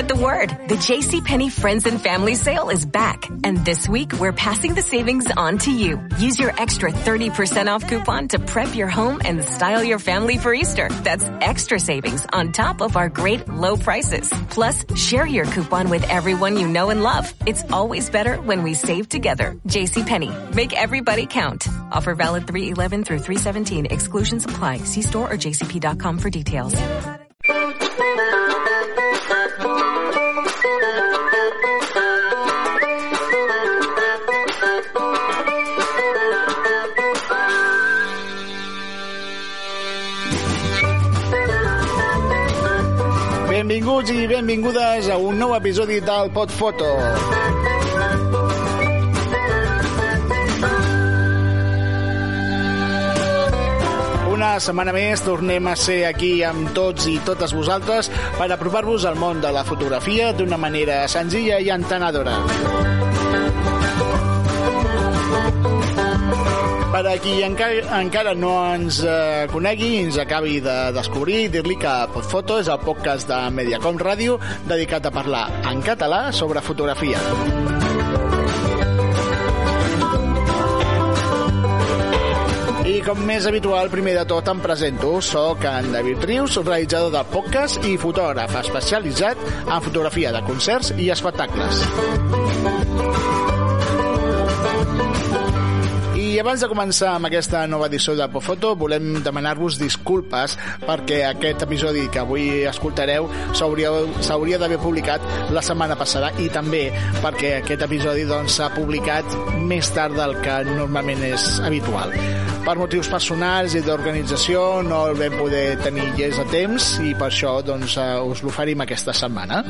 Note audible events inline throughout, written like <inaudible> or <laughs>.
spread the word. The JCPenney Friends and Family Sale is back. And this week, we're passing the savings on to you. Use your extra 30% off coupon to prep your home and style your family for Easter. That's extra savings on top of our great low prices. Plus, share your coupon with everyone you know and love. It's always better when we save together. JCPenney. Make everybody count. Offer valid 311 through 317. Exclusions apply. See store or jcp.com for details. Benvinguts i benvingudes a un nou episodi del Podfoto. Una setmana més tornem a ser aquí amb tots i totes vosaltres per apropar-vos al món de la fotografia d'una manera senzilla i entenedora. Per a qui encara, encara no ens eh, conegui i ens acabi de descobrir, dir-li que Podfoto és el podcast de Mediacom Ràdio dedicat a parlar en català sobre fotografia. I com més habitual, primer de tot em presento. Soc en David Rius, realitzador del podcast i fotògraf especialitzat en fotografia de concerts i espectacles. Abans de començar amb aquesta nova edició de Pofoto, volem demanar-vos disculpes perquè aquest episodi que avui escoltareu s'hauria d'haver publicat la setmana passada i també perquè aquest episodi s'ha doncs, publicat més tard del que normalment és habitual. Per motius personals i d'organització no el vam poder tenir llest a temps i per això doncs, eh, us l'oferim aquesta setmana.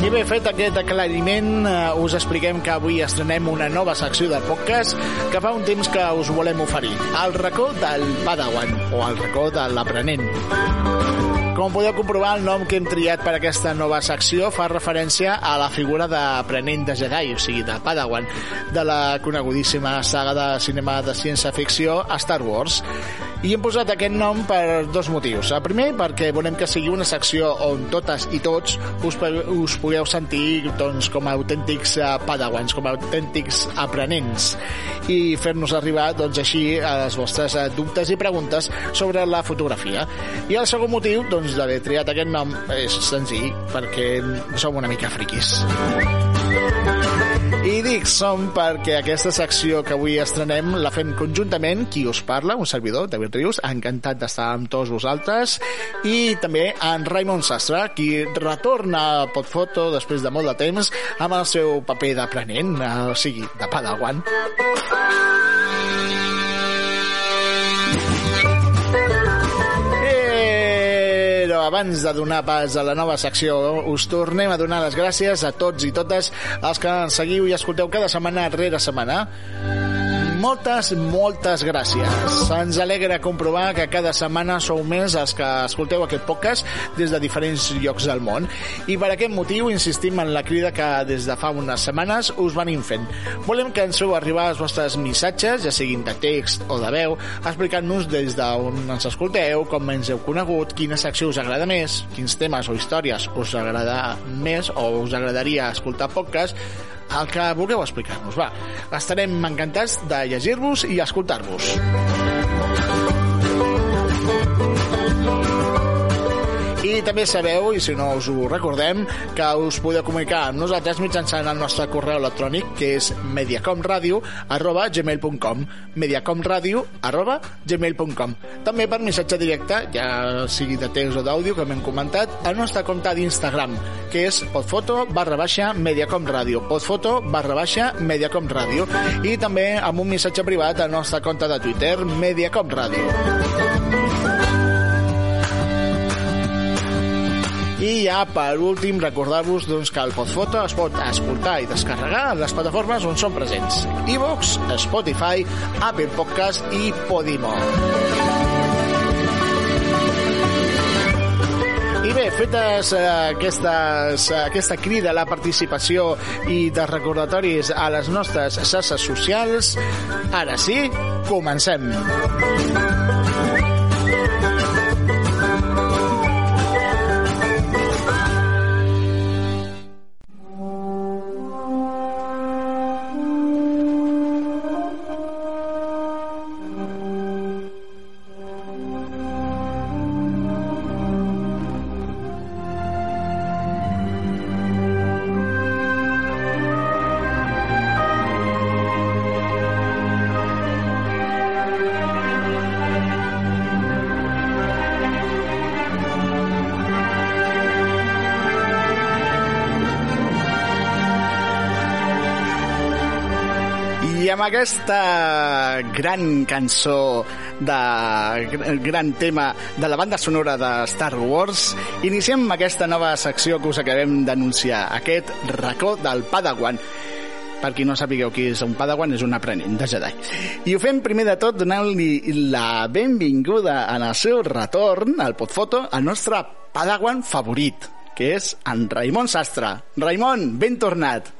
I bé, fet aquest aclariment, eh, us expliquem que avui estrenem una nova secció del podcast que fa un temps que us volem oferir. El racó del Padawan, o el racó de l'aprenent. Com podeu comprovar, el nom que hem triat per aquesta nova secció fa referència a la figura d'aprenent de Jedi, o sigui, de Padawan, de la conegudíssima saga de cinema de ciència-ficció Star Wars. I hem posat aquest nom per dos motius. El primer, perquè volem que sigui una secció on totes i tots us, us pugueu sentir doncs, com a autèntics uh, padawans, com a autèntics aprenents i fer-nos arribar doncs, així a les vostres uh, dubtes i preguntes sobre la fotografia. I el segon motiu doncs, d'haver triat aquest nom és senzill, perquè som una mica friquis. I dic som perquè aquesta secció que avui estrenem la fem conjuntament. Qui us parla, un servidor, David Rius, encantat d'estar amb tots vosaltres, i també en Raimon Sastre, qui retorna a Podfoto després de molt de temps amb el seu paper d'aprenent, o sigui, de padawan. Abans de donar pas a la nova secció, us tornem a donar les gràcies a tots i totes els que ens seguiu i escolteu cada setmana rere setmana moltes, moltes gràcies. Ens alegra comprovar que cada setmana sou més els que escolteu aquest podcast des de diferents llocs del món. I per aquest motiu insistim en la crida que des de fa unes setmanes us venim fent. Volem que ens feu arribar els vostres missatges, ja siguin de text o de veu, explicant-nos des d'on ens escolteu, com ens heu conegut, quina secció us agrada més, quins temes o històries us agrada més o us agradaria escoltar podcast, el que vulgueu explicar-nos. Va, estarem encantats de llegir-vos i escoltar-vos. També sabeu, i si no us ho recordem, que us podeu comunicar amb nosaltres mitjançant el nostre correu electrònic, que és mediacomradio arroba gmail.com mediacomradio arroba gmail.com També per missatge directe, ja sigui de text o d'àudio, com hem comentat, al nostre compte d'Instagram, que és podfoto barra baixa mediacomradio. Podfoto barra baixa mediacomradio. I també amb un missatge privat al nostre compte de Twitter, mediacomradio. I ja, per últim, recordar-vos doncs, que el Podfoto es pot escoltar i descarregar a les plataformes on són presents. iVox, Spotify, Apple Podcast i Podimo. I bé, fetes eh, aquestes, eh, aquesta crida a la participació i de recordatoris a les nostres xarxes socials, ara sí, comencem. Aquesta gran cançó de gran tema de la banda sonora de Star Wars, iniciem aquesta nova secció que us acabem d'anunciar, aquest racó del Padawan. Per qui no sapigueu qui és un Padawan, és un aprenent de Jedi. I ho fem primer de tot donant-li la benvinguda en el seu retorn al Podfoto al nostre Padawan favorit, que és en Raimon Sastre. Raimon, ben tornat.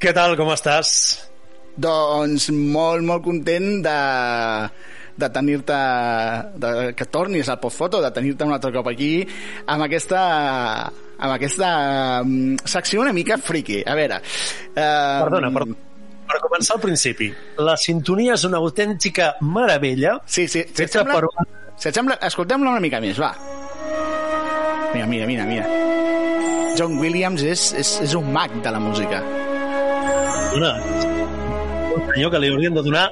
Què tal, com estàs? Doncs molt, molt content de, de tenir-te que tornis al postfoto, de tenir-te un altre cop aquí amb aquesta amb aquesta um, secció una mica friki. A veure... Uh, Perdona, per, per començar al principi, la sintonia és una autèntica meravella. Sí, sí. Si et sembla, per... si et sembla escoltem-la una mica més, va. Mira, mira, mira, mira. John Williams és, és, és un mag de la música. Una, un senyor que li haurien de donar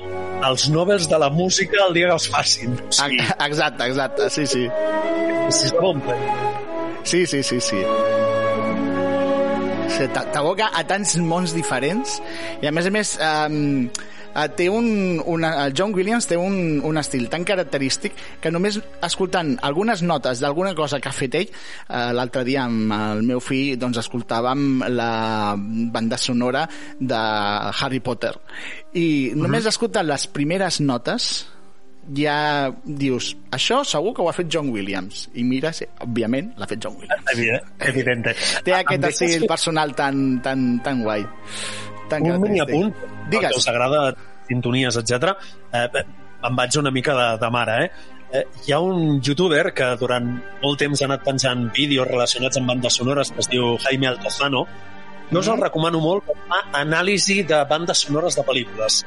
els Nobels de la música el dia que els facin. Sigui, exacte, exacte, sí, sí. Bon Sí, sí, sí, sí. T'aboca a tants mons diferents i a més a més um, té un, una, el John Williams té un, un estil tan característic que només escoltant algunes notes d'alguna cosa que ha fet ell uh, l'altre dia amb el meu fill doncs escoltàvem la banda sonora de Harry Potter i només uh mhm. -huh. escoltant les primeres notes ja dius, això segur que ho ha fet John Williams. I mira, sí, òbviament, l'ha fet John Williams. Evident, evident. Té aquest estil personal tan, tan, tan guai tan un mini apunt, Digues. perquè us agrada sintonies, etc. Eh, em vaig una mica de, de mare, eh? eh? Hi ha un youtuber que durant molt temps ha anat penjant vídeos relacionats amb bandes sonores que es diu Jaime Altozano. Jo us el mhm. recomano molt com a anàlisi de bandes sonores de pel·lícules.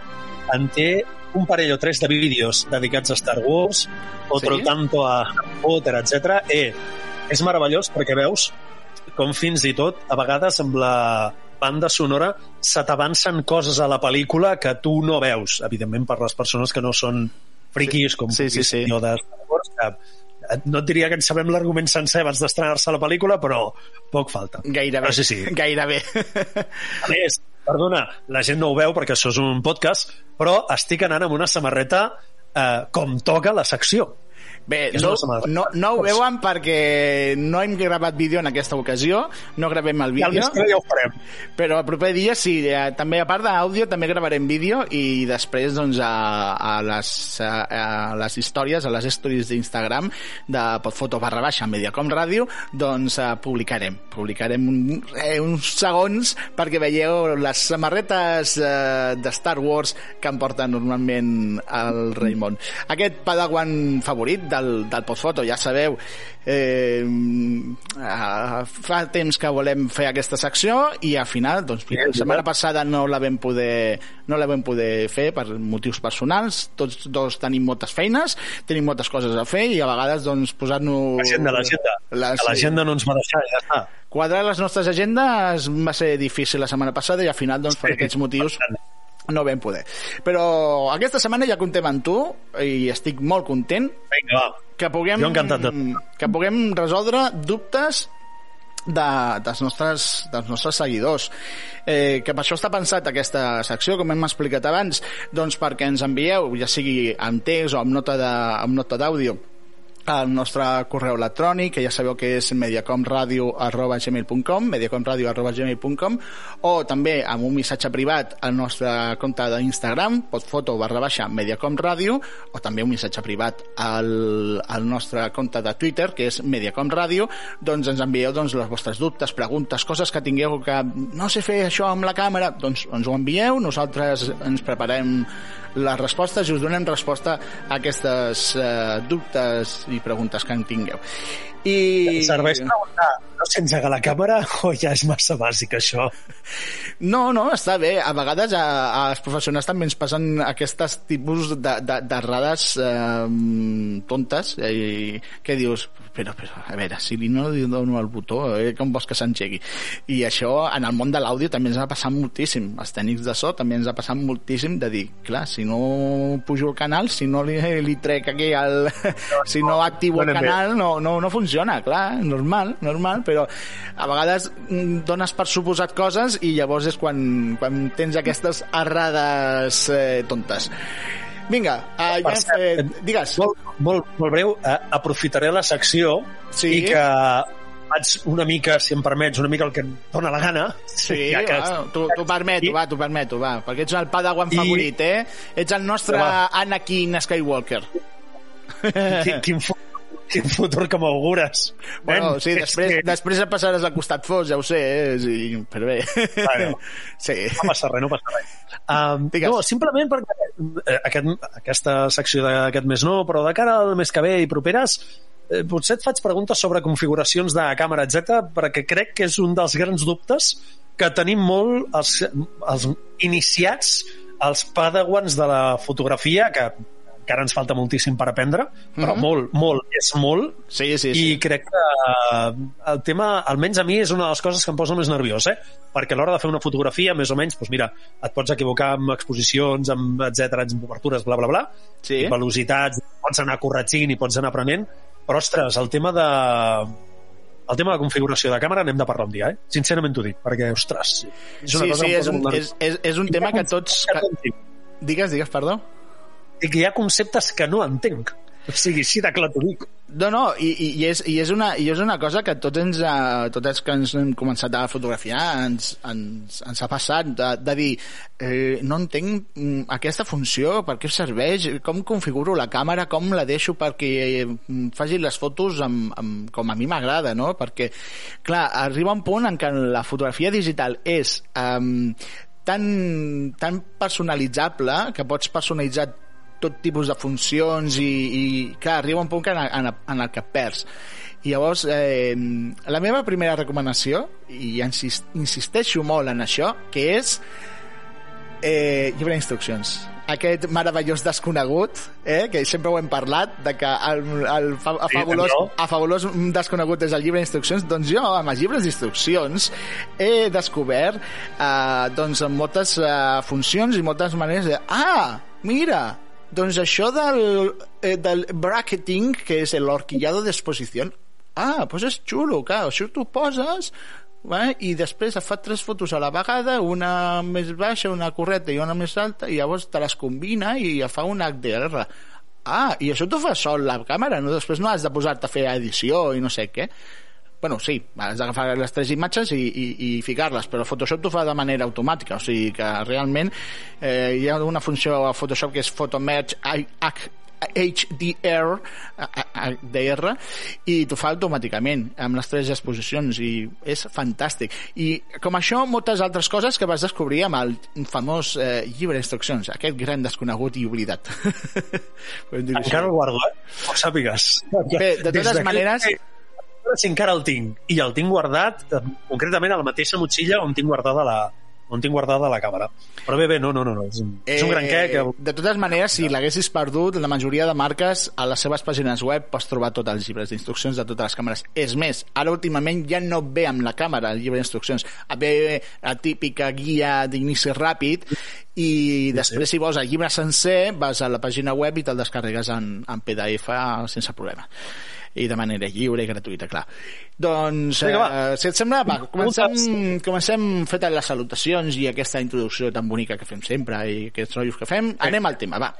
En té un parell o tres de vídeos dedicats a Star Wars, otro sí? tanto a Potter, etc. Eh, és meravellós perquè veus com fins i tot, a vegades, amb la banda sonora se t'avancen coses a la pel·lícula que tu no veus, evidentment per les persones que no són friquis, com sí, sí, sí. jo de Wars, que no et diria que en sabem l'argument sencer abans d'estrenar-se la pel·lícula, però poc falta. Gairebé. Però sí, sí. Gairebé. A més, perdona, la gent no ho veu perquè això és un podcast, però estic anant amb una samarreta eh, com toca la secció. Bé, no, no, no ho veuen perquè no hem gravat vídeo en aquesta ocasió, no gravem el vídeo. Ja, ja ho farem. Però el proper dia sí, eh, també a part d'àudio també gravarem vídeo i després doncs a, a, les, a, a les històries, a les stories d'Instagram de Podfoto barra baixa Mediacom Ràdio, doncs eh, publicarem. Publicarem un, eh, uns segons perquè veieu les samarretes eh, de Star Wars que em porta normalment el Raimon. Aquest padawan favorit de del, del postfoto, ja sabeu eh, fa temps que volem fer aquesta secció i al final, doncs, la setmana passada no la vam poder no la vam poder fer per motius personals. Tots dos tenim moltes feines tenim moltes coses a fer i a vegades doncs posar-nos l'agenda, l'agenda. La, l'agenda no ens va deixar, ja està. Quadrar les nostres agendes va ser difícil la setmana passada i al final doncs, per sí, aquests motius no vam poder. Però aquesta setmana ja contem amb tu i estic molt content Vinga, va. que puguem, de... que puguem resoldre dubtes de, dels, nostres, dels nostres seguidors. Eh, que per això està pensat aquesta secció, com hem explicat abans, doncs perquè ens envieu, ja sigui amb text o amb nota d'àudio, al nostre correu electrònic, que ja sabeu que és mediacomradio.gmail.com mediacomradio.gmail.com o també amb un missatge privat al nostre compte d'Instagram, podfoto barra baixa mediacomradio, o també un missatge privat al, al nostre compte de Twitter, que és mediacomradio, doncs ens envieu doncs, les vostres dubtes, preguntes, coses que tingueu que no sé fer això amb la càmera, doncs ens ho envieu, nosaltres ens preparem les respostes i us donem resposta a aquestes eh, dubtes i preguntes que en tingueu. I... Serveix preguntar, no sense engegar la càmera <laughs> o ja és massa bàsic això? No, no, està bé. A vegades a, a els professionals també ens passen aquestes tipus d'errades eh, tontes i què dius, però, però, a veure, si li no li dono el botó, eh, com vols que s'engegui? I això en el món de l'àudio també ens ha passat moltíssim. Els tècnics de so també ens ha passat moltíssim de dir, clar, si no pujo el canal, si no li, li trec aquí el... <laughs> si no activo el canal, no, no, no funciona, clar, normal, normal, però a vegades mm, dones per suposat coses i llavors és quan, quan tens aquestes errades eh, tontes. Vinga, uh, ja, eh, digues. Molt, molt, molt breu, uh, aprofitaré la secció sí. i que faig una mica, si em permets, una mica el que em dóna la gana. Sí, <laughs> ja que... va, t'ho permeto, va, t'ho permeto, va, perquè ets el padawan I... favorit, eh? Ets el nostre va. Anakin Skywalker. Quin, <laughs> quin, futur que m'augures. Bueno, sí, després, que... després et passaràs al costat fos, ja ho sé, eh? Sí, però bé. Bueno, <laughs> sí. No passa res, no passa res. Um, no, simplement perquè eh, aquest, aquesta secció d'aquest mes no, però de cara al mes que ve i properes, eh, potser et faig preguntes sobre configuracions de càmera, etc perquè crec que és un dels grans dubtes que tenim molt els, els iniciats, els padawans de la fotografia, que encara ens falta moltíssim per aprendre, però mm -hmm. molt, molt, és molt. Sí, sí, sí. I crec que uh, el tema, almenys a mi, és una de les coses que em posa més nerviós, eh? Perquè a l'hora de fer una fotografia, més o menys, doncs mira, et pots equivocar amb exposicions, amb etc amb obertures, bla, bla, bla, sí. velocitats, pots anar corregint i pots anar aprenent, però, ostres, el tema de el tema de configuració de càmera n'hem de parlar un dia, eh? Sincerament t'ho dic, perquè, ostres... És una sí, cosa sí, és un, és, és, és un tema que tots... Que... Digues, digues, perdó que hi ha conceptes que no entenc. O sigui, així de clar t'ho dic. No, no, i, i, és, i, és una, i és una cosa que tots ens, uh, tots els que ens hem començat a fotografiar ens, ens, ens ha passat de, de dir eh, no entenc mm, aquesta funció, per què serveix, com configuro la càmera, com la deixo perquè mm, faci les fotos amb, amb, com a mi m'agrada, no? Perquè, clar, arriba un punt en què la fotografia digital és um, tan, tan personalitzable que pots personalitzar tot tipus de funcions i, i clar, arriba un punt que en, en, en el que perds. I llavors eh, la meva primera recomanació i insist, insisteixo molt en això que és eh, llibre d'instruccions. Aquest meravellós desconegut, eh, que sempre ho hem parlat, de que el, el fa, a, fabulós, a fabulós desconegut és el llibre d'instruccions, doncs jo, amb els llibres d'instruccions, he descobert eh, doncs, moltes eh, funcions i moltes maneres de... Ah, mira, doncs això del, eh, del bracketing, que és l'orquillado d'exposició, ah, doncs és xulo, clar, això tu poses eh, i després et fa tres fotos a la vegada, una més baixa, una correcta i una més alta, i llavors te les combina i fa un HDR. Ah, i això t'ho fa sol la càmera, no? després no has de posar-te a fer edició i no sé què bueno, sí, has d'agafar les tres imatges i, i, i ficar-les, però Photoshop t'ho fa de manera automàtica, o sigui que realment eh, hi ha una funció a Photoshop que és Photomerge HDR, DR i t'ho fa automàticament amb les tres exposicions i és fantàstic. I com això moltes altres coses que vas descobrir amb el famós eh, llibre d'instruccions aquest gran desconegut i oblidat. <laughs> Encara el guardo, eh? ho sàpigues. Bé, de totes maneres si encara el tinc. I el tinc guardat, eh, concretament a la mateixa motxilla on tinc guardada la, on tinc guardada la càmera. Però bé, bé, no, no, no, no. És, un, eh, és un gran què que... De totes maneres, si l'haguessis perdut, la majoria de marques a les seves pàgines web pots trobar tots els llibres d'instruccions de totes les càmeres. És més, ara últimament ja no ve amb la càmera el llibre d'instruccions, ve la típica guia d'inici ràpid i després, si vols el llibre sencer, vas a la pàgina web i te'l descarregues en, en PDF sense problema i de manera lliure i gratuïta, clar. Doncs, Vinga, eh, si et sembla, va, comencem, comencem fetes les salutacions i aquesta introducció tan bonica que fem sempre i aquests rotllos que fem. Anem al tema, va.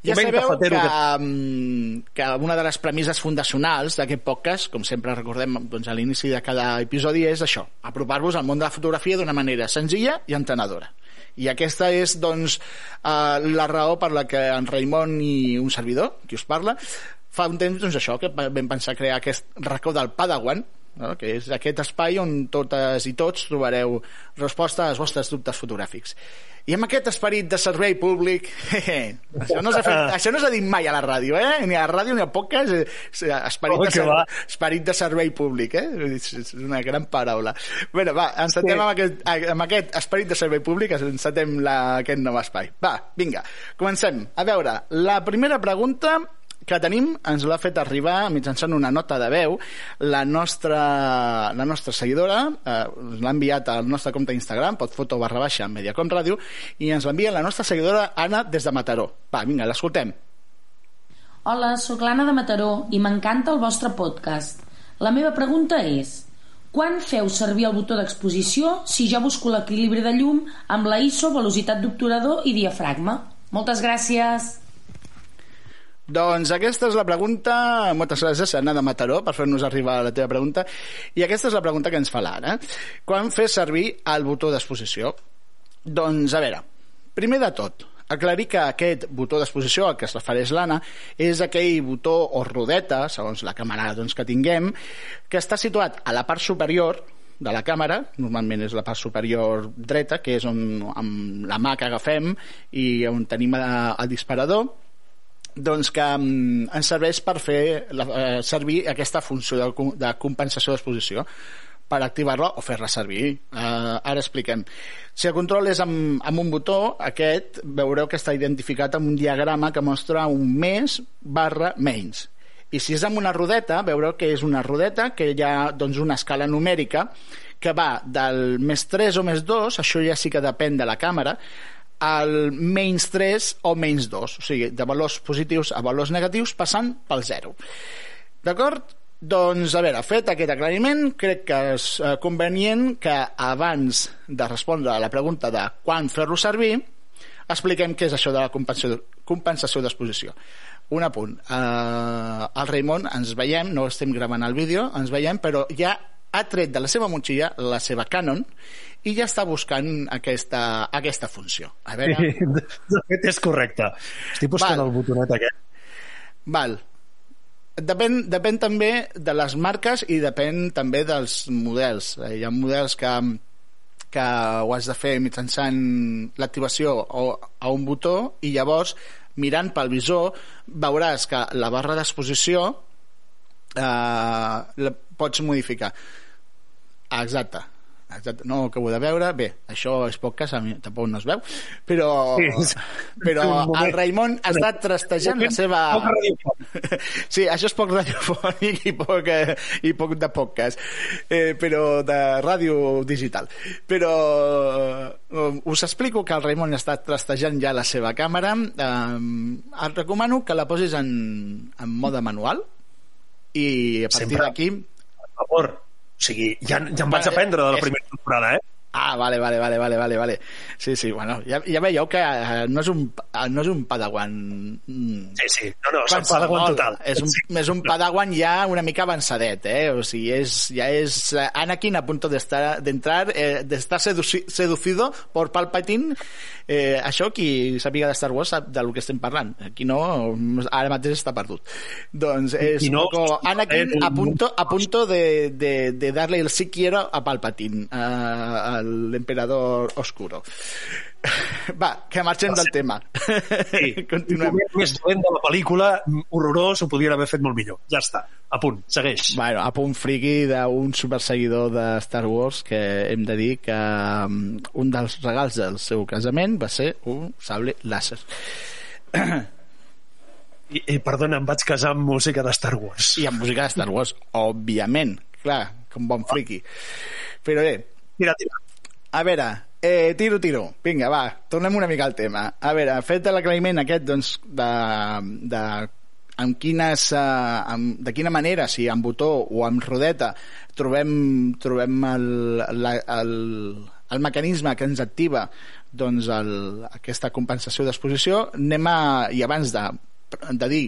Ja sabeu que, mm, que una de les premisses fundacionals d'aquest podcast, com sempre recordem doncs, a l'inici de cada episodi, és això, apropar-vos al món de la fotografia d'una manera senzilla i entenedora. I aquesta és, doncs, eh, la raó per la que en Raimon i un servidor, qui us parla, fa un temps doncs això, que vam pensar crear aquest racó del Padawan, no? que és aquest espai on totes i tots trobareu resposta als vostres dubtes fotogràfics. I amb aquest esperit de servei públic, <laughs> això, no fet, això no s'ha dit mai a la ràdio, eh? ni a la ràdio ni a poques, eh, esperit, oh, de, ser, esperit de servei públic, eh? és una gran paraula. Bé, va, encetem sí. amb, aquest, amb aquest esperit de servei públic, encetem la, aquest nou espai. Va, vinga, comencem. A veure, la primera pregunta que tenim ens l'ha fet arribar mitjançant una nota de veu la nostra, la nostra seguidora eh, l'ha enviat al nostre compte d'Instagram potfoto barra baixa Mediacom Ràdio i ens l'envia la nostra seguidora Anna des de Mataró va, vinga, l'escoltem Hola, sóc l'Anna de Mataró i m'encanta el vostre podcast la meva pregunta és Quan feu servir el botó d'exposició si jo busco l'equilibri de llum amb la ISO, velocitat d'obturador i diafragma? Moltes gràcies! Doncs aquesta és la pregunta, moltes gràcies Anna de Mataró per fer-nos arribar a la teva pregunta, i aquesta és la pregunta que ens fa l'Anna. Quan fer servir el botó d'exposició? Doncs, a veure, primer de tot, aclarir que aquest botó d'exposició al que es refereix l'Anna és aquell botó o rodeta, segons la càmera doncs, que tinguem, que està situat a la part superior de la càmera, normalment és la part superior dreta, que és on amb la mà que agafem i on tenim eh, el disparador, doncs que um, ens serveix per fer la, uh, servir aquesta funció de, de compensació d'exposició per activar-la o fer-la servir. Uh, ara expliquem. Si el control és amb, amb un botó, aquest veureu que està identificat amb un diagrama que mostra un més barra menys. I si és amb una rodeta, veureu que és una rodeta que hi ha doncs, una escala numèrica que va del més 3 o més 2, això ja sí que depèn de la càmera, al menys 3 o menys 2, o sigui, de valors positius a valors negatius passant pel 0. D'acord? Doncs, a veure, fet aquest aclariment, crec que és eh, convenient que abans de respondre a la pregunta de quan fer-lo servir, expliquem què és això de la compensació, compensació d'exposició. Un apunt. Eh, el Raimon ens veiem, no estem gravant el vídeo, ens veiem, però ja ha tret de la seva motxilla la seva Canon i ja està buscant aquesta, aquesta funció. A veure... Sí, de fet és correcte. Estic buscant Val. el botonet aquest. Val. Depèn, depèn també de les marques i depèn també dels models. Eh, hi ha models que, que ho has de fer mitjançant l'activació o a un botó i llavors mirant pel visor veuràs que la barra d'exposició eh, la pots modificar. Exacte. Exacte, no ho acabo de veure. Bé, això és poc que tampoc no es veu, però, sí, però el Raimon ha estat trastejant la seva... <laughs> Sí, això és poc radiofònic i poc, eh, i poc de podcast, eh, però de ràdio digital. Però eh, us explico que el Raimon ha estat trastejant ja la seva càmera. Eh, et recomano que la posis en, en mode manual i a partir d'aquí... Per favor, o sigui, ja, ja em vaig aprendre de la primera temporada, eh? Ah, vale, vale, vale, vale, vale, vale. Sí, sí, bueno, ja, ja veieu que uh, no, és un, no és un padawan... Mm, sí, sí, no, no, és un padawan total. És un, sí. és un padawan ja una mica avançadet, eh? O sigui, és, ja és uh, Anakin a punto de estar, de entrar, eh, de estar seduci, seducido por Palpatine. Eh, això, qui sàpiga de Star Wars sap del que estem parlant. Aquí no, ara mateix està perdut. Doncs és no, poco Anakin a punto, a punto de, de, de darle el sí quiero a Palpatine. Uh, l'emperador oscuro. Va, que marxem del tema. Sí, <laughs> Continuem. El més dolent de la pel·lícula, horrorós, ho podien haver fet molt millor. Ja està, a punt, segueix. Bueno, a punt friki d'un superseguidor de Star Wars que hem de dir que um, un dels regals del seu casament va ser un sable làser. I, i perdona, em vaig casar amb música de Star Wars. I amb música de Star Wars, òbviament. Clar, com bon friki. Però bé... Tira, tira. A veure, eh, tiro, tiro. Vinga, va, tornem una mica al tema. A veure, fet l'aclariment aquest, doncs, de, de amb quines, uh, amb, de quina manera, si amb botó o amb rodeta, trobem, trobem el, la, el, el mecanisme que ens activa doncs el, aquesta compensació d'exposició, anem a, i abans de, de dir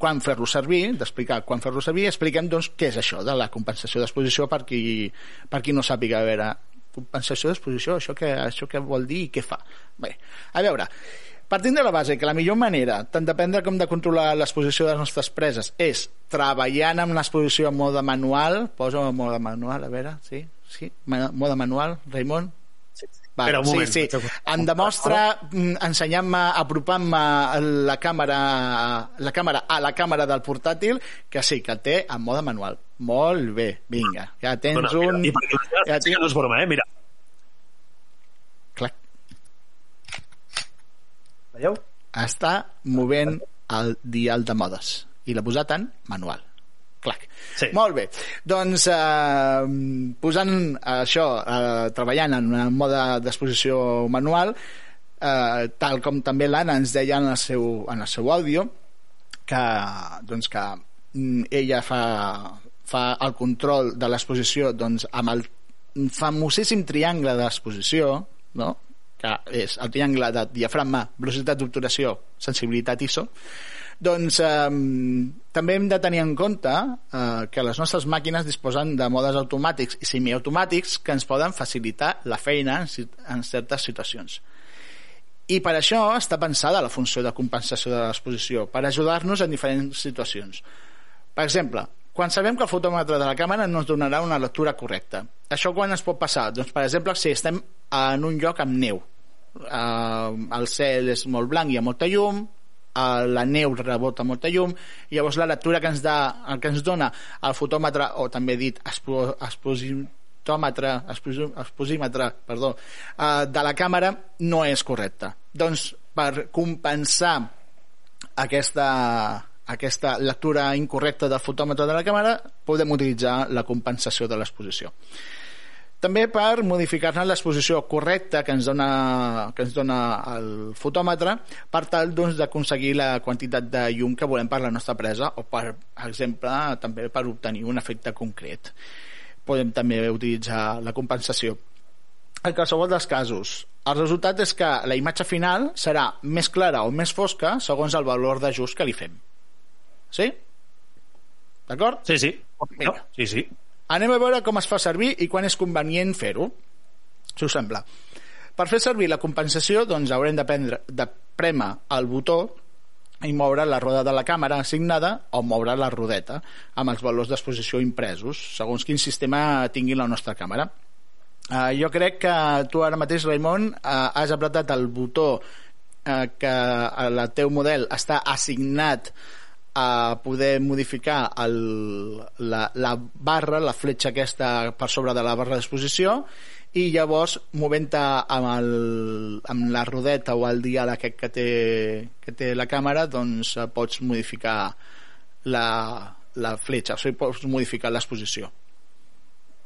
quan fer-lo servir, d'explicar quan fer-lo servir, expliquem doncs què és això de la compensació d'exposició per qui, per qui no sàpiga a veure compensació d'exposició, això, que, això què vol dir i què fa? Bé, a veure, partint de la base que la millor manera, tant dependre com de controlar l'exposició de les nostres preses, és treballant amb l'exposició en mode manual, posa en mode manual, a veure, sí, sí, mode manual, Raimon, Va, Espera un moment. Sí, sí. Em demostra mm, ensenyant-me, apropant-me la càmera, la càmera a la càmera del portàtil, que sí, que té en mode manual. Molt bé, vinga. Ja tens Dona, un... Mira, I perquè ja tens... no és broma, eh? Mira. Clar. Veieu? Està movent el dial de modes i l'ha posat en manual. Clac. Sí. Molt bé. Doncs eh, posant això, eh, treballant en un mode d'exposició manual, eh, tal com també l'Anna ens deia en el seu, en el seu àudio, que, doncs que mm, ella fa, fa el control de l'exposició doncs, amb el famosíssim triangle d'exposició, no? que és el triangle de diafragma, velocitat d'obturació, sensibilitat ISO, doncs eh, també hem de tenir en compte eh, que les nostres màquines disposen de modes automàtics i semiautomàtics que ens poden facilitar la feina en, en certes situacions. I per això està pensada la funció de compensació de l'exposició, per ajudar-nos en diferents situacions. Per exemple, quan sabem que el fotòmetre de la càmera no ens donarà una lectura correcta. Això quan es pot passar? Doncs, per exemple, si estem en un lloc amb neu. Uh, el cel és molt blanc i hi ha molta llum, la neu rebota molta llum, i llavors la lectura que ens, da, el que ens dona el fotòmetre, o també dit expositòmetre, exposímetre, perdó, uh, de la càmera no és correcta. Doncs, per compensar aquesta, aquesta lectura incorrecta del fotòmetre de la càmera podem utilitzar la compensació de l'exposició també per modificar-ne l'exposició correcta que ens dona, que ens dona el fotòmetre per tal doncs, d'aconseguir la quantitat de llum que volem per la nostra presa o per exemple també per obtenir un efecte concret podem també utilitzar la compensació en qualsevol dels casos el resultat és que la imatge final serà més clara o més fosca segons el valor d'ajust que li fem Sí? D'acord? Sí, sí. No, sí, sí. Anem a veure com es fa servir i quan és convenient fer-ho, si us sembla. Per fer servir la compensació, doncs haurem de, prendre, de premer el botó i moure la roda de la càmera assignada o moure la rodeta amb els valors d'exposició impresos, segons quin sistema tingui la nostra càmera. Uh, jo crec que tu ara mateix, Raimon, uh, has apretat el botó uh, que el teu model està assignat a poder modificar el, la, la barra, la fletxa aquesta per sobre de la barra d'exposició i llavors movent amb, el, amb la rodeta o el dial aquest que té, que té la càmera doncs pots modificar la, la fletxa, o sigui, pots modificar l'exposició.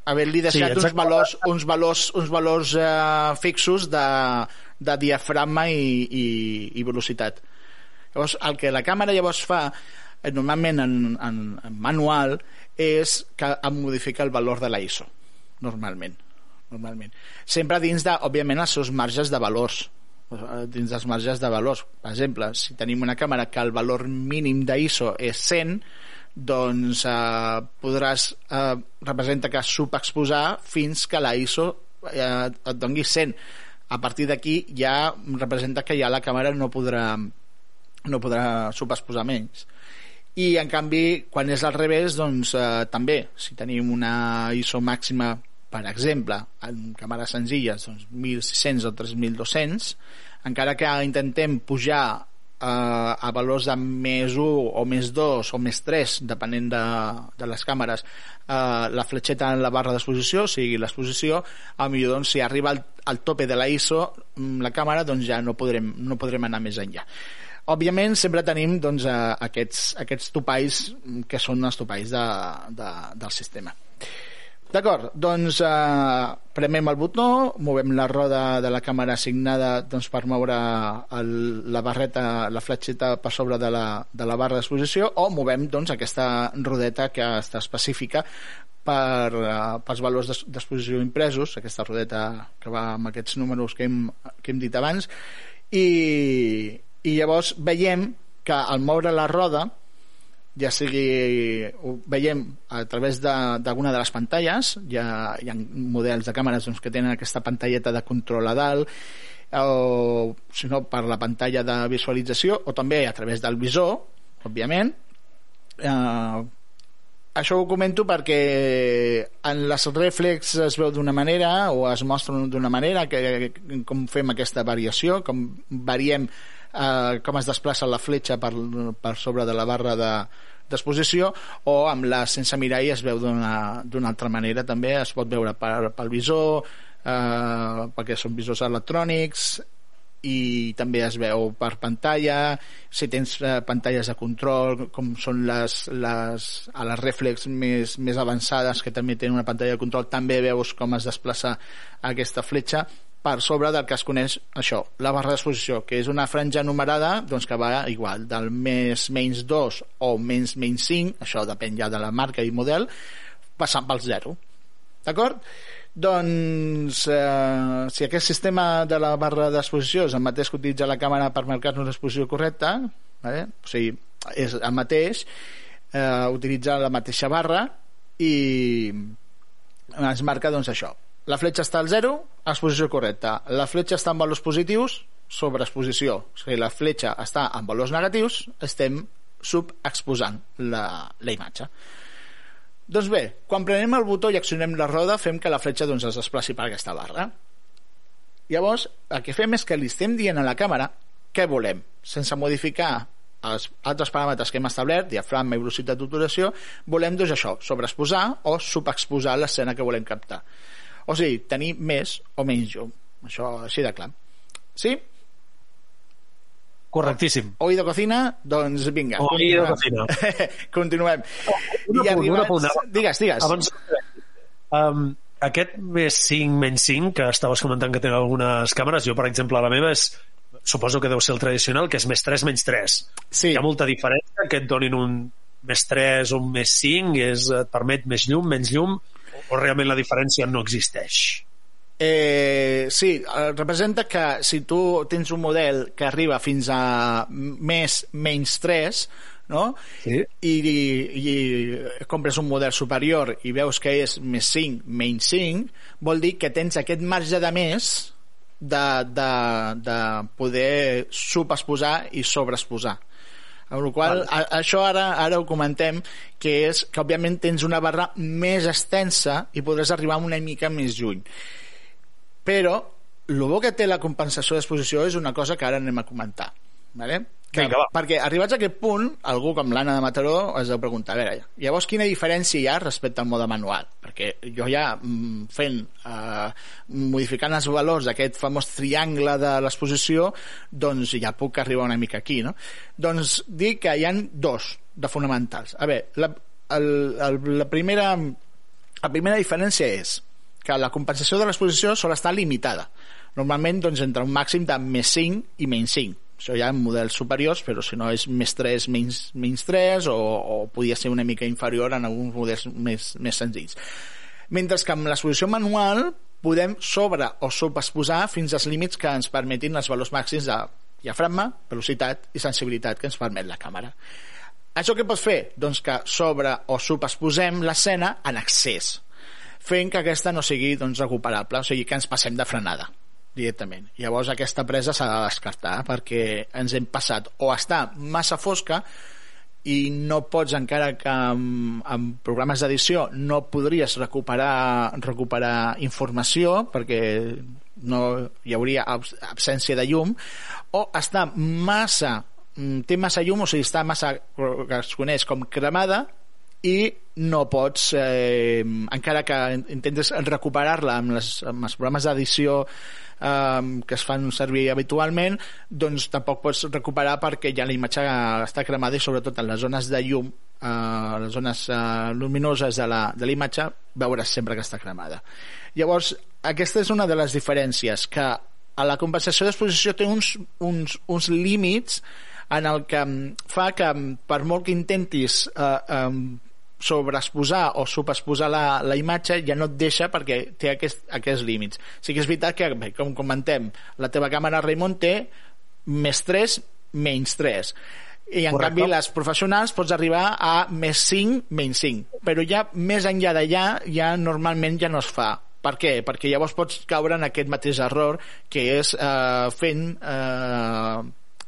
Haver-li deixat sí, uns valors, uns valors, uns valors eh, fixos de, de diafragma i, i, i velocitat Llavors, el que la càmera llavors fa eh, normalment en, en, en manual és que modifica el valor de la ISO normalment normalment. Sempre dins de, òbviament, els seus marges de valors eh, dins dels marges de valors. Per exemple, si tenim una càmera que el valor mínim d'ISO és 100, doncs eh, podràs eh, representa que subexposar fins que la ISO eh, et doni 100. A partir d'aquí ja representa que ja la càmera no podrà no podrà subexposar menys. I en canvi quan és al revés doncs eh, també si tenim una ISO màxima per exemple en càmeres senzilles doncs 1600 o 3200 encara que intentem pujar eh, a valors de més 1 o més 2 o més 3 depenent de, de les càmeres eh, la fletxeta en la barra d'exposició o sigui l'exposició millor doncs, si arriba al, al tope de la ISO mm, la càmera doncs ja no podrem, no podrem anar més enllà Òbviament sempre tenim doncs, eh, aquests, aquests topalls que són els topalls de, de, del sistema. D'acord, doncs eh, premem el botó, movem la roda de la càmera assignada doncs, per moure el, la barreta, la fletxeta per sobre de la, de la barra d'exposició o movem doncs, aquesta rodeta que està específica per, eh, pels valors d'exposició impresos, aquesta rodeta que va amb aquests números que hem, que hem dit abans, i, i llavors veiem que al moure la roda ja sigui, ho veiem a través d'alguna de, de les pantalles ha, hi ha models de càmeres doncs, que tenen aquesta pantalleta de control a dalt o si no per la pantalla de visualització o també a través del visor òbviament. Eh, això ho comento perquè en les reflex es veu d'una manera o es mostra d'una manera que, com fem aquesta variació com variem eh, com es desplaça la fletxa per, per sobre de la barra de, d'exposició o amb la sense mirall es veu d'una altra manera. També es pot veure per, pel visor eh, perquè són visors electrònics i també es veu per pantalla. Si tens eh, pantalles de control com són les, les a les reflex més, més avançades que també tenen una pantalla de control també veus com es desplaça aquesta fletxa per sobre del que es coneix això, la barra d'exposició, que és una franja numerada doncs, que va igual, del més menys 2 o menys menys 5, això depèn ja de la marca i model, passant pel 0. D'acord? Doncs eh, si aquest sistema de la barra d'exposició és el mateix que utilitza la càmera per marcar-nos l'exposició correcta, vale? o sigui, és el mateix, eh, utilitzar la mateixa barra i ens marca doncs això la fletxa està al 0, exposició correcta. La fletxa està en valors positius, sobreexposició. O sigui, la fletxa està en valors negatius, estem subexposant la, la imatge. Doncs bé, quan prenem el botó i accionem la roda, fem que la fletxa doncs, es desplaci per aquesta barra. Llavors, el que fem és que li estem dient a la càmera què volem, sense modificar els altres paràmetres que hem establert, diafragma i velocitat d'obturació, volem doncs això, sobreexposar o subexposar l'escena que volem captar. O sigui, tenir més o menys llum. Això així de clar. Sí? Correctíssim. Oi de cocina? Doncs vinga. Oi de cocina. <laughs> Continuem. Una I punt, arribats... una punt. Digues, digues. Abans, um, aquest més 5 menys 5 que estaves comentant que tenen algunes càmeres, jo per exemple la meva és suposo que deu ser el tradicional, que és més 3 menys 3. Sí. Hi ha molta diferència que et donin un més 3 o un més 5, és, et permet més llum, menys llum, o realment la diferència no existeix? Eh, sí, eh, representa que si tu tens un model que arriba fins a més menys 3 no? Sí. I, i, i compres un model superior i veus que és més 5, menys 5 vol dir que tens aquest marge de més de, de, de poder subexposar i sobreexposar amb la qual a, això ara ara ho comentem, que és que òbviament tens una barra més extensa i podràs arribar una mica més lluny. Però el bo que té la compensació d'exposició és una cosa que ara anem a comentar. Vale? Que, Vinga, va. Perquè arribats a aquest punt, algú com l'Anna de Mataró es deu preguntar, a veure, llavors quina diferència hi ha respecte al mode manual? Perquè jo ja mm, fent, eh, modificant els valors d'aquest famós triangle de l'exposició, doncs ja puc arribar una mica aquí, no? Doncs dic que hi han dos de fonamentals. A veure, la, el, el, la primera la primera diferència és que la compensació de l'exposició sol estar limitada. Normalment doncs, entre un màxim de més 5 i menys 5 això ja en models superiors, però si no és més 3, menys, menys 3 o, o podia ser una mica inferior en alguns models més, més senzills. Mentre que amb l'exposició manual podem sobre o subexposar fins als límits que ens permetin els valors màxims de diafragma, velocitat i sensibilitat que ens permet la càmera. Això què pot fer? Doncs que sobre o subexposem l'escena en excés, fent que aquesta no sigui doncs, recuperable, o sigui que ens passem de frenada directament. Llavors aquesta presa s'ha de descartar perquè ens hem passat o està massa fosca i no pots encara que amb, amb programes d'edició no podries recuperar recuperar informació perquè no hi hauria absència de llum o està massa té massa llum, o sigui, està massa que es coneix com cremada i no pots, eh, encara que intentes recuperar-la amb, les, amb els programes d'edició eh, que es fan servir habitualment, doncs tampoc pots recuperar perquè ja la imatge està cremada i sobretot en les zones de llum eh, les zones eh, luminoses de la, de la imatge veuràs sempre que està cremada. Llavors, aquesta és una de les diferències que a la compensació d'exposició té uns, uns, uns límits en el que fa que per molt que intentis eh, eh, sobreexposar o subexposar la, la imatge ja no et deixa perquè té aquest, aquests límits. Sí que és veritat que, bé, com comentem, la teva càmera Raymond té més 3, menys 3 i en Correcte. canvi les professionals pots arribar a més 5, menys 5 però ja més enllà d'allà ja normalment ja no es fa per què? Perquè llavors pots caure en aquest mateix error que és eh, fent eh,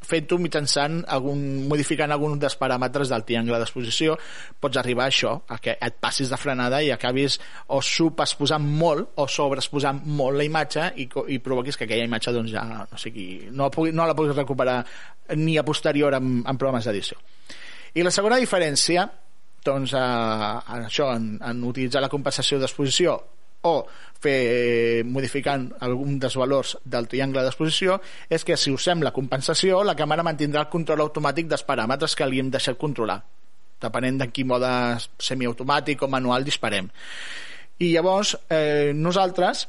fent-ho mitjançant algun, modificant algun dels paràmetres del triangle d'exposició pots arribar a això, a que et passis de frenada i acabis o subexposant molt o sobreexposant molt la imatge i, i provoquis que aquella imatge doncs ja no, sigui, no, pugui, no la puguis recuperar ni a posterior en, en programes d'edició. I la segona diferència doncs, eh, en això, en, en utilitzar la compensació d'exposició o fer modificant algun dels valors del triangle d'exposició és que si usem la compensació la càmera mantindrà el control automàtic dels paràmetres que li hem deixat controlar. Depenent de quin mode semiautomàtic o manual disparem. I llavors eh, nosaltres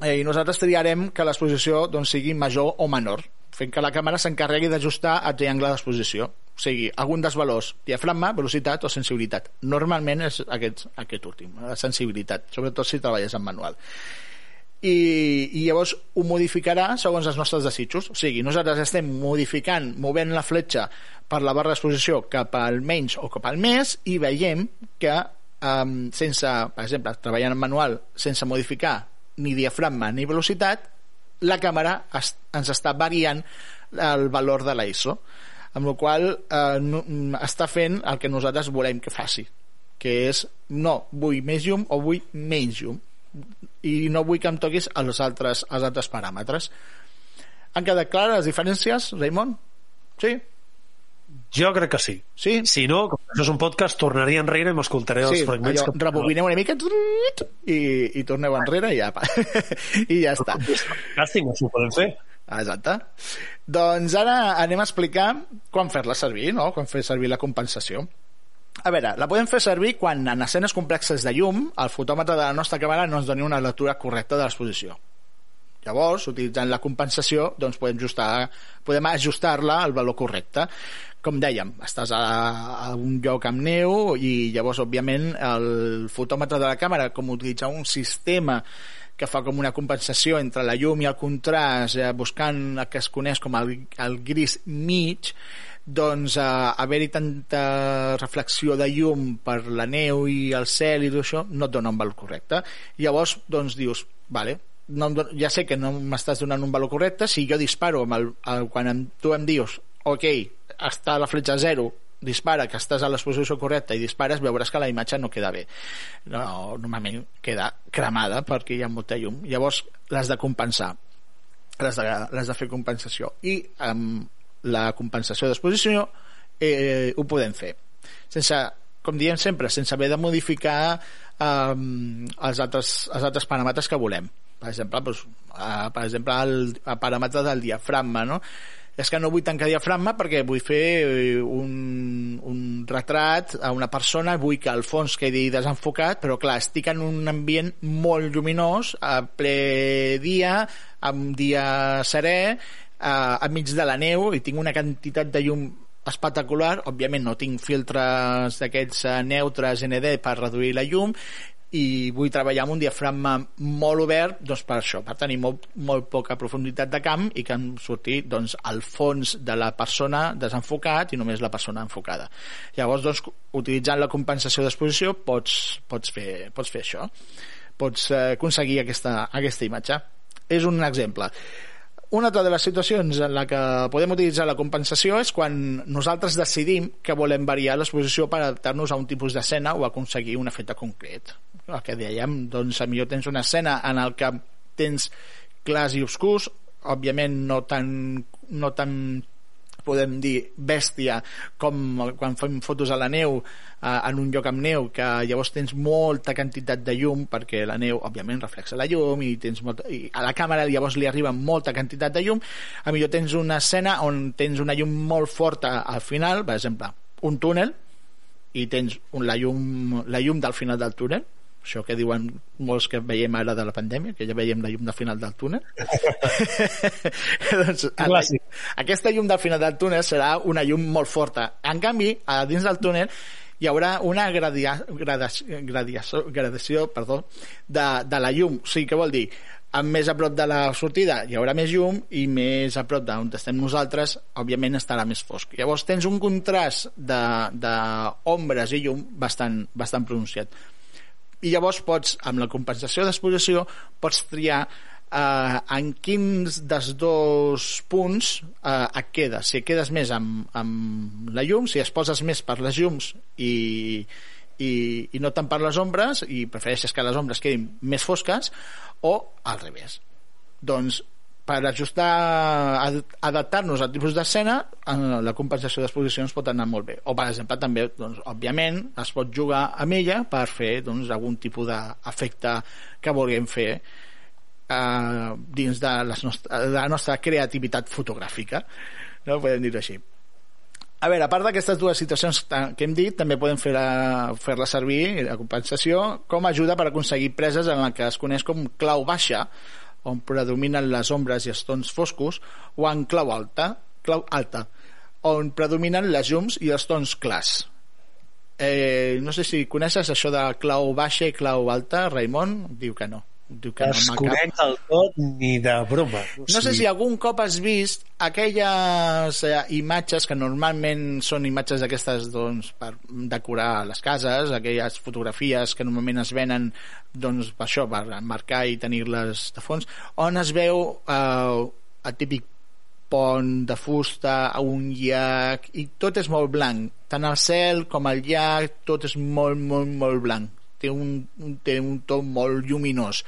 eh, nosaltres triarem que l'exposició doncs, sigui major o menor fent que la càmera s'encarregui d'ajustar el triangle d'exposició o sigui, algun dels valors, diafragma, velocitat o sensibilitat. Normalment és aquest, aquest últim, la sensibilitat, sobretot si treballes en manual. I, i llavors ho modificarà segons els nostres desitjos. O sigui, nosaltres estem modificant, movent la fletxa per la barra d'exposició cap al menys o cap al més i veiem que um, sense, per exemple, treballant en manual sense modificar ni diafragma ni velocitat la càmera es, ens està variant el valor de la ISO amb la qual eh, no, està fent el que nosaltres volem que faci que és no vull més llum o vull menys llum i no vull que em toquis els altres, els altres paràmetres han quedat clares les diferències, Raimon? Sí? Jo crec que sí. Sí? Si no, com això és un podcast, tornaria enrere i m'escoltaré els sí, fragments. Allò, que... rebobinem una mica i, i torneu enrere i ja, <laughs> i ja està. Càsting, ho podem fer. Exacte. Doncs ara anem a explicar quan fer-la servir, no? quan fer servir la compensació. A veure, la podem fer servir quan en escenes complexes de llum el fotòmetre de la nostra càmera no ens doni una lectura correcta de l'exposició. Llavors, utilitzant la compensació, doncs podem ajustar, podem ajustar-la al valor correcte. Com dèiem, estàs a, a un lloc amb neu i llavors, òbviament, el fotòmetre de la càmera, com utilitzar un sistema que fa com una compensació entre la llum i el contrast, eh, buscant el que es coneix com el, el gris mig, doncs eh, haver-hi tanta reflexió de llum per la neu i el cel i tot això no et dona un valor correcte. Llavors doncs dius, vale, no, ja sé que no m'estàs donant un valor correcte, si jo disparo amb el, el, quan em, tu em dius ok, està la fletxa zero dispara, que estàs a l'exposició correcta i dispares, veuràs que la imatge no queda bé. No, normalment queda cremada perquè hi ha molta llum. Llavors l'has de compensar, l'has de, de fer compensació. I amb la compensació d'exposició eh, ho podem fer. Sense, com diem sempre, sense haver de modificar eh, els, altres, els altres paràmetres que volem. Per exemple, doncs, eh, per exemple el, el paràmetre del diafragma, no? És que no vull tancar diafragma perquè vull fer eh, un, un retrat a una persona, vull que el fons quedi desenfocat, però clar, estic en un ambient molt lluminós, a ple dia, amb dia serè, a, enmig de la neu, i tinc una quantitat de llum espectacular, òbviament no tinc filtres d'aquests eh, neutres ND per reduir la llum i vull treballar amb un diafragma molt obert doncs per això, per tenir molt, molt poca profunditat de camp i que em surti doncs, al fons de la persona desenfocat i només la persona enfocada. Llavors doncs, utilitzant la compensació d'exposició pots, pots, fer, pots fer això. Pots eh, aconseguir aquesta, aquesta imatge. És un exemple. Una altra de les situacions en la que podem utilitzar la compensació és quan nosaltres decidim que volem variar l'exposició per adaptar-nos a un tipus d'escena o aconseguir un efecte concret. El que dèiem, doncs, millor tens una escena en el que tens clars i obscurs, òbviament no tan, no tan podem dir bèstia com quan fem fotos a la neu eh, en un lloc amb neu que llavors tens molta quantitat de llum perquè la neu òbviament reflexa la llum i, tens molta, i a la càmera llavors li arriba molta quantitat de llum. A millor tens una escena on tens una llum molt forta al final per exemple un túnel i tens la, llum, la llum del final del túnel això que diuen molts que veiem ara de la pandèmia, que ja veiem la llum del final del túnel. <laughs> doncs, Clàssic. aquesta llum del final del túnel serà una llum molt forta. En canvi, a dins del túnel hi haurà una gradia, gradació, gradació, gradació perdó, de, de la llum. O sigui, què vol dir? amb més a prop de la sortida hi haurà més llum i més a prop d'on estem nosaltres òbviament estarà més fosc llavors tens un contrast d'ombres i llum bastant, bastant pronunciat i llavors pots, amb la compensació d'exposició, pots triar eh, en quins dels dos punts eh, et quedes. Si et quedes més amb, amb la llum, si es poses més per les llums i, i, i no tant per les ombres i prefereixes que les ombres quedin més fosques o al revés. Doncs per ajustar, adaptar-nos al tipus d'escena, la compensació d'exposicions pot anar molt bé. O, per exemple, també, doncs, òbviament, es pot jugar amb ella per fer doncs, algun tipus d'efecte que vulguem fer eh, dins de, les nostra, de la nostra creativitat fotogràfica. No? Podem dir-ho així. A veure, a part d'aquestes dues situacions que hem dit, també podem fer-la fer, servir, la compensació, com ajuda per aconseguir preses en la que es coneix com clau baixa on predominen les ombres i els tons foscos, o en clau alta, clau alta, on predominen les llums i els tons clars. Eh, no sé si coneixes això de clau baixa i clau alta, Raimon? Diu que no. Diu que Desconec no del tot ni de broma. O sigui... No sé si algun cop has vist aquelles eh, imatges que normalment són imatges d'aquestes doncs, per decorar les cases, aquelles fotografies que normalment es venen doncs, per això, per marcar i tenir-les de fons, on es veu eh, el típic pont de fusta a un llac i tot és molt blanc tant el cel com el llac tot és molt, molt, molt blanc té un, té un to molt lluminós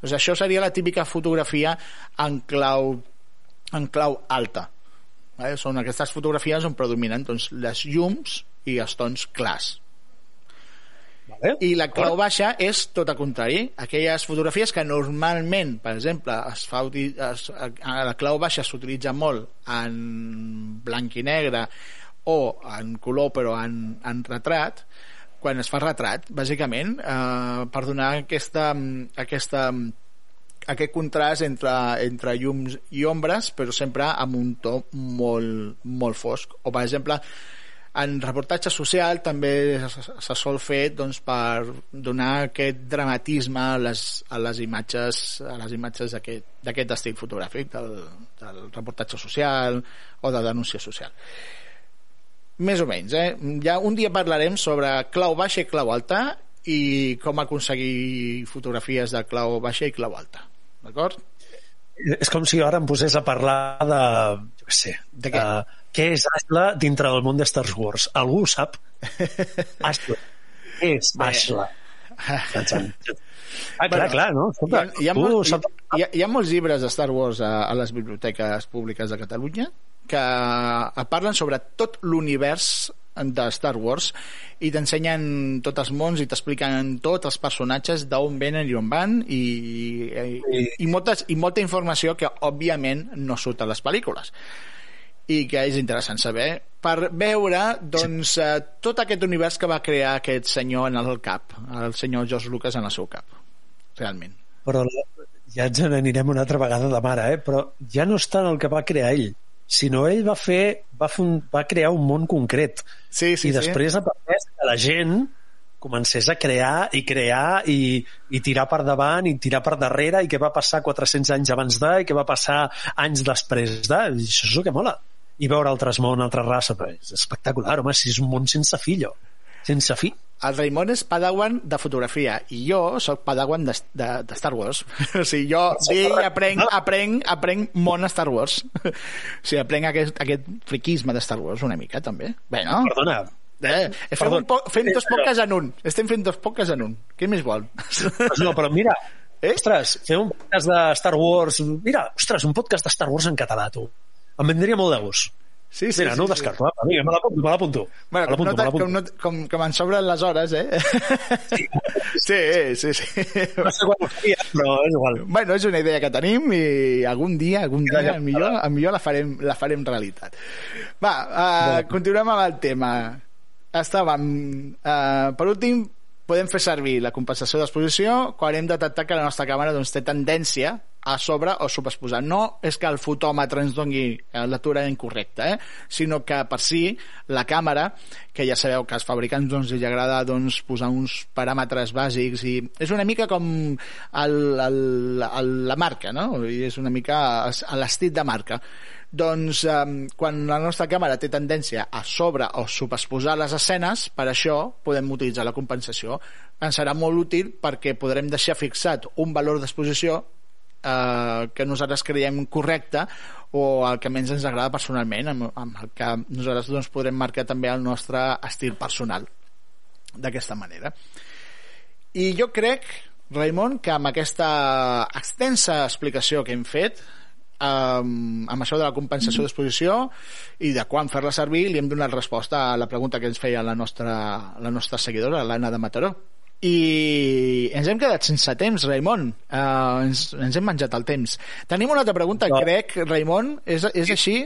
doncs això seria la típica fotografia en clau en clau alta eh? són aquestes fotografies on predominen doncs, les llums i els tons clars Vale. I la clau baixa és tot el contrari. Aquelles fotografies que normalment, per exemple, es fa, es, a la clau baixa s'utilitza molt en blanc i negre o en color però en, en retrat, quan es fa retrat, bàsicament, eh, per donar aquesta, aquesta, aquest contrast entre, entre llums i ombres, però sempre amb un to molt, molt fosc. O, per exemple, en reportatge social també se sol fer doncs, per donar aquest dramatisme a les, a les imatges a les imatges d'aquest estil fotogràfic del, del reportatge social o de denúncia social més o menys eh? ja un dia parlarem sobre clau baixa i clau alta i com aconseguir fotografies de clau baixa i clau alta d'acord? és com si ara em posés a parlar de jo què sé, de, què? de què és Ashla dintre del món de Star Wars? Algú ho sap? <laughs> Ashla. Què és Ashla? <laughs> Ah, clar, clar, no? Escolta, hi, ha, hi, ha molt, hi, ha, hi ha molts llibres de Star Wars a, a les biblioteques públiques de Catalunya que parlen sobre tot l'univers de Star Wars i t'ensenyen tots els mons i t'expliquen tots els personatges d'on venen i on van i, i, i, moltes, i molta informació que òbviament no surt a les pel·lícules i que és interessant saber per veure doncs, eh, tot aquest univers que va crear aquest senyor en el cap, el senyor George Lucas en el seu cap, realment. Però ja ens n'anirem una altra vegada de mare, eh? però ja no està en el que va crear ell, sinó ell va fer, va, fer un, va crear un món concret. Sí, sí, I després sí. ha permès que la gent comencés a crear i crear i, i tirar per davant i tirar per darrere i què va passar 400 anys abans de i què va passar anys després de i això és el que mola i veure altres món, altra raça, però és espectacular, home, si és un món sense fi, allò. Sense fi. El Raimon és padawan de fotografia i jo sóc padawan de, de, de Star Wars. <laughs> o sigui, jo i aprenc, aprenc, aprenc món a Star Wars. <laughs> o sigui, aprenc aquest, aquest friquisme de Star Wars una mica, també. Bé, no? Perdona, Eh, fem, un po fem dos podcasts en un. Estem fent dos podcasts en un. Què més vol? No, però mira, eh? ostres, fer un podcast de Star Wars... Mira, ostres, un podcast de Star Wars en català, tu em vendria molt de gust. Sí, sí, Mira, sí, no ho descarto. Sí. Va, vinga, me l'apunto, me l'apunto. Bueno, com, no com, no, com, com en sobren les hores, eh? Sí, <laughs> sí, sí. sí. No sé quan ho faria, però és igual. Bueno, és una idea que tenim i algun dia, algun dia, ja, millor, millor la, farem, la farem realitat. Va, uh, continuem amb el tema. Estàvem... Uh, per últim, podem fer servir la compensació d'exposició quan hem detectat que la nostra càmera doncs, té tendència a sobre o subexposar. No és que el fotòmetre ens doni eh, l'atura incorrecta, eh? sinó que per si la càmera, que ja sabeu que als fabricants doncs, els agrada doncs, posar uns paràmetres bàsics i és una mica com el, el, el, la marca, no? I és una mica l'estit de marca doncs eh, quan la nostra càmera té tendència a sobre o subexposar les escenes, per això podem utilitzar la compensació. Ens serà molt útil perquè podrem deixar fixat un valor d'exposició eh, que nosaltres creiem correcte o el que menys ens agrada personalment, amb, amb el que nosaltres doncs, podrem marcar també el nostre estil personal d'aquesta manera. I jo crec, Raimon, que amb aquesta extensa explicació que hem fet, um, amb això de la compensació mm. d'exposició i de quan fer-la servir li hem donat resposta a la pregunta que ens feia la nostra, la nostra seguidora, l'Anna de Mataró i ens hem quedat sense temps, Raimon uh, ens, ens hem menjat el temps tenim una altra pregunta, no. crec, Raimon és, és així?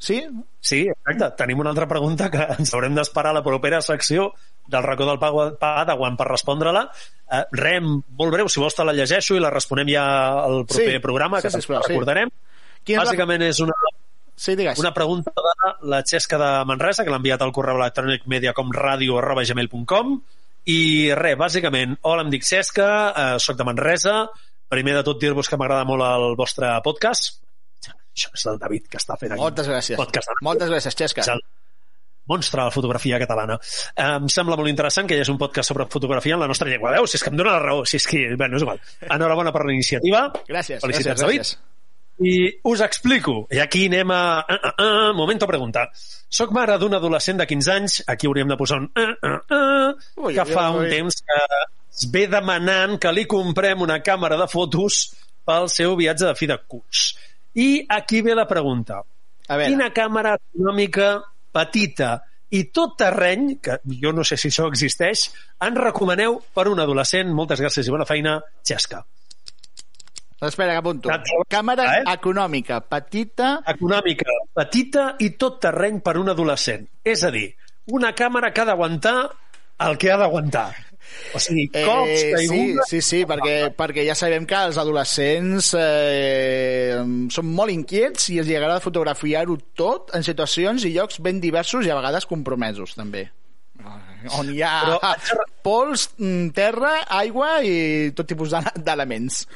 Sí? Sí, exacte. Tenim una altra pregunta que ens haurem d'esperar a la propera secció del racó del Padawan per respondre-la. Uh, rem, molt breu, si vols te la llegeixo i la responem ja al proper sí, programa, sí, que sisplau, recordarem. Sí. Bàsicament és una, sí, digues. una pregunta de la Xesca de Manresa, que l'ha enviat al correu electrònic mediacomradio.gmail.com i res, bàsicament, hola, em dic Xesca, eh, soc de Manresa, primer de tot dir-vos que m'agrada molt el vostre podcast. Això és el David que està fent aquí. Moltes gràcies. Podcast. Moltes gràcies, Xesca. És el monstre de la fotografia catalana. Eh, em sembla molt interessant que hi hagi un podcast sobre fotografia en la nostra llengua. Veus? Si és que em dóna la raó. Si és que... Bé, no és igual. Enhorabona per la iniciativa. Gràcies. Felicitats, gràcies, David. gràcies. I us explico. I aquí anem a... Uh, uh, uh, momento pregunta. Soc mare d'un adolescent de 15 anys, aquí hauríem de posar un... Uh, uh, uh, Ui, que ui, fa ui. un temps que es ve demanant que li comprem una càmera de fotos pel seu viatge de fi de curs. I aquí ve la pregunta. A veure, Quina càmera econòmica petita i tot terreny, que jo no sé si això existeix, en recomaneu per un adolescent? Moltes gràcies i bona feina, Xesca. Espera, que apunto. Càmera Eh? econòmica, petita... Econòmica, petita i tot terreny per un adolescent. És a dir, una càmera que ha d'aguantar el que ha d'aguantar. O sigui, cops, sí, caigudes... sí, sí, perquè, perquè ja sabem que els adolescents eh, són molt inquiets i els agrada fotografiar-ho tot en situacions i llocs ben diversos i a vegades compromesos, també. On hi ha Però- pols, mm, terra, aigua i tot tipus d'ele- d'elements.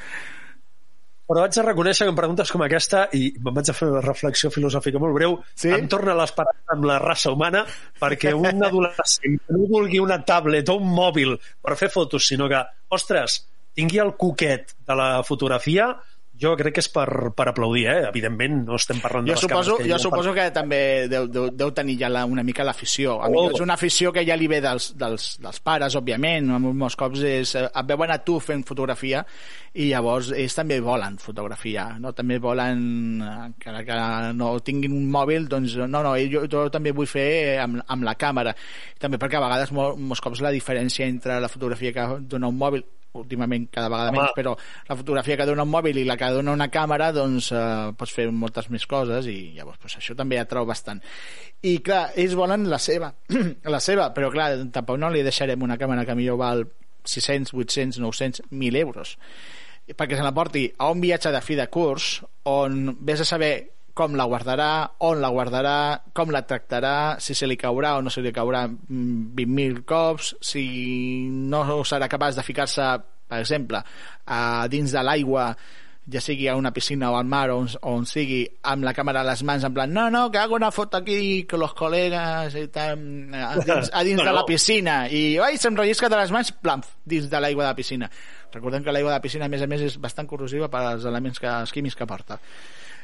Però haig de reconèixer que en preguntes com aquesta, i me'n vaig a fer una reflexió filosòfica molt breu, Sí? em torna a l'esperança amb la raça humana, perquè un adolescent que no vulgui una tablet o un mòbil per fer fotos, sinó que, ostres, tingui el coquet de la fotografia, jo crec que és per, per aplaudir, eh? Evidentment, no estem parlant de Jo les suposo, que jo suposo que també deu, deu, deu tenir ja la, una mica l'afició. A mi Oh. És una afició que ja li ve dels, dels, dels pares, òbviament. Molts cops és, eh, et veuen a tu fent fotografia i llavors ells també volen fotografiar, no? també volen, eh, encara que no tinguin un mòbil, doncs no, no, jo, jo també vull fer amb, amb la càmera. També perquè a vegades mol, molts cops la diferència entre la fotografia que dona un mòbil últimament cada vegada Home. menys, però la fotografia que dona un mòbil i la que dona una càmera, doncs eh, pots fer moltes més coses i llavors pues, això també atrau bastant. I clar, ells volen la seva, <clears throat> la seva, però clar, tampoc no li deixarem una càmera que millor val 600, 800, 900, 1.000 euros perquè se la porti a un viatge de fi de curs on vés a saber com la guardarà, on la guardarà, com la tractarà, si se li caurà o no se li caurà mm, 20.000 cops, si no serà capaç de ficar-se, per exemple, a dins de l'aigua ja sigui a una piscina o al mar o on, on sigui, amb la càmera a les mans en plan, no, no, que hago una foto aquí con los colegas i tal, a dins, a dins <laughs> No, de la piscina. I ai, se'm rellisca de les mans, plamf, dins de l'aigua de la piscina. Recordem que l'aigua de la piscina a més a més és bastant corrosiva per als elements que, els químics que porta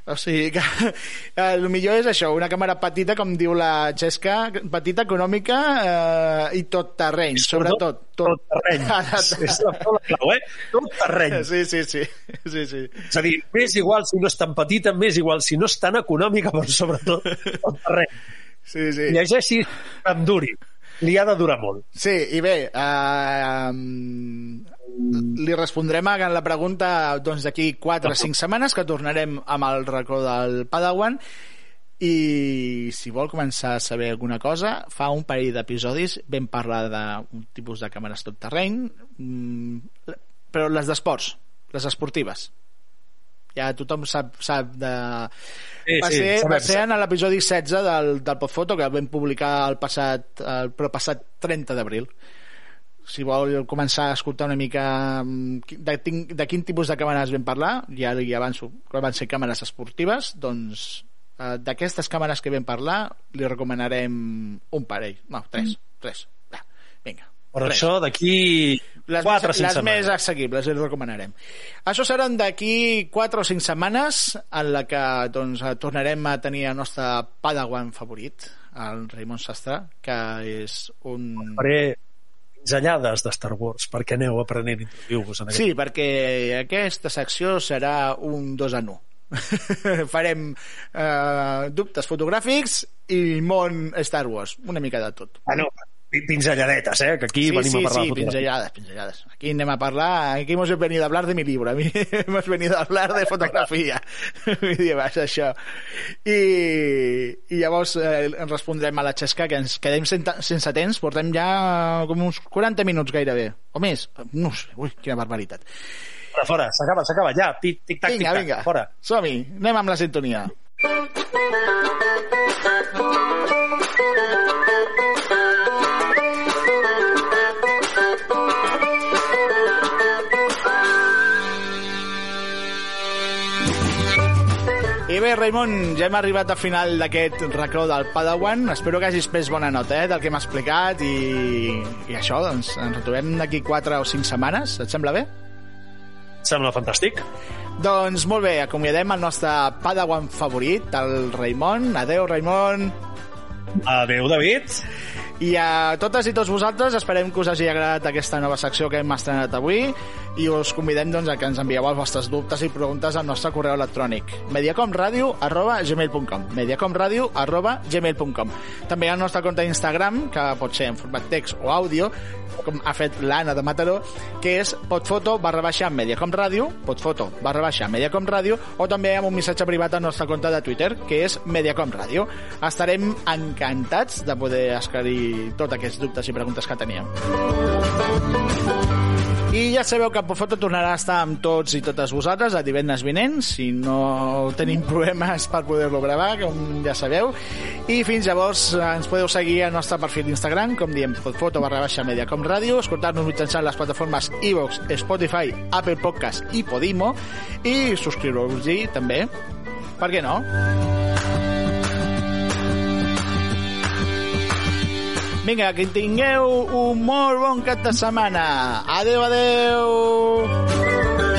o sigui que <laughs> el millor és això, una càmera petita com diu la Xesca, petita, econòmica eh, i tot terreny, sobretot tot terreny. <laughs> és, la paraula clau, eh? Tot terreny. sí, sí, sí, sí, sí. És a dir, més igual si no és tan petita, més igual si no és tan econòmica, però sobretot tot terreny. <laughs> sí, sí. Llegeixi que em duri. Li ha de durar molt. Sí, i bé, eh, li respondrem a la pregunta doncs d'aquí 4 o 5 setmanes que tornarem amb el racó del Padawan. I si vol començar a saber alguna cosa fa un parell d'episodis vam parlar d'un tipus de càmeres tot terreny mm, però les d'esports les esportives. Ja tothom sap, sap de... Sí, va, sí, ser, sabem, va ser en l'episodi 16 del, del Podfoto que vam publicar el passat, el passat 30 d'abril si vol començar a escoltar una mica mm, de, de quin tipus de càmeres vam parlar, ja li avanço que van ser càmeres esportives, doncs eh, d'aquestes càmeres que vam parlar li recomanarem un parell, no, tres, tres, va, vinga. Però tres. això d'aquí Les, 4 o més, 5 les més setmanes. assequibles, li recomanarem. Això seran d'aquí 4 o 5 setmanes en la que doncs, eh, tornarem a tenir el nostre padawan favorit, el Raimon Sastre, que és un... Faré pinzellades de Star Wars perquè aneu aprenent introduir-vos en aquest... Sí, perquè aquesta secció serà un dos en un. <laughs> Farem eh, dubtes fotogràfics i món Star Wars, una mica de tot. Bueno, pinzelladetes, eh? que aquí sí, venim sí, a parlar sí, de pinzellades, pinzellades. Aquí anem a parlar, aquí hemos venido a hablar de mi libro, a mí <laughs> hemos venido a hablar de fotografia. <laughs> Vull dir, va ser això. I, i llavors eh, respondrem a la xesca que ens quedem sense, sense temps, portem ja com uns 40 minuts gairebé, o més, no sé, ui, quina barbaritat. Fora, fora, s'acaba, s'acaba, ja, tic, tic, tac, Vinga, tic, tac, vinga, fora. som-hi, anem amb la sintonia. I bé, Raimon, ja hem arribat al final d'aquest racó del Padawan. Espero que hagis pres bona nota eh, del que m'ha explicat i, i això, doncs, ens retrobem d'aquí 4 o 5 setmanes. Et sembla bé? Sembla fantàstic. Doncs molt bé, acomiadem el nostre Padawan favorit, el Raimon. Adeu, Raimon. Adeu, David. I a totes i tots vosaltres esperem que us hagi agradat aquesta nova secció que hem estrenat avui i us convidem doncs, a que ens envieu els vostres dubtes i preguntes al nostre correu electrònic mediacomradio arroba gmail.com mediacomradio arroba gmail.com també el nostre compte d'Instagram que pot ser en format text o àudio com ha fet l'Anna de Mataró que és potfoto barra baixa mediacomradio potfoto barra baixa mediacomradio o també amb un missatge privat al nostre compte de Twitter que és mediacomradio estarem encantats de poder esclarir tots aquests dubtes i preguntes que teníem. I ja sabeu que Pofoto tornarà a estar amb tots i totes vosaltres a divendres vinent, si no tenim problemes per poder-lo gravar, com ja sabeu. I fins llavors ens podeu seguir al nostre perfil d'Instagram, com diem, Pofoto barra baixa media com ràdio, escoltar-nos mitjançant les plataformes iVox, Spotify, Apple Podcast i Podimo, i subscriure-vos-hi també. Per què no? Vinga, que tingueu un molt bon cap de setmana. Adeu, adeu!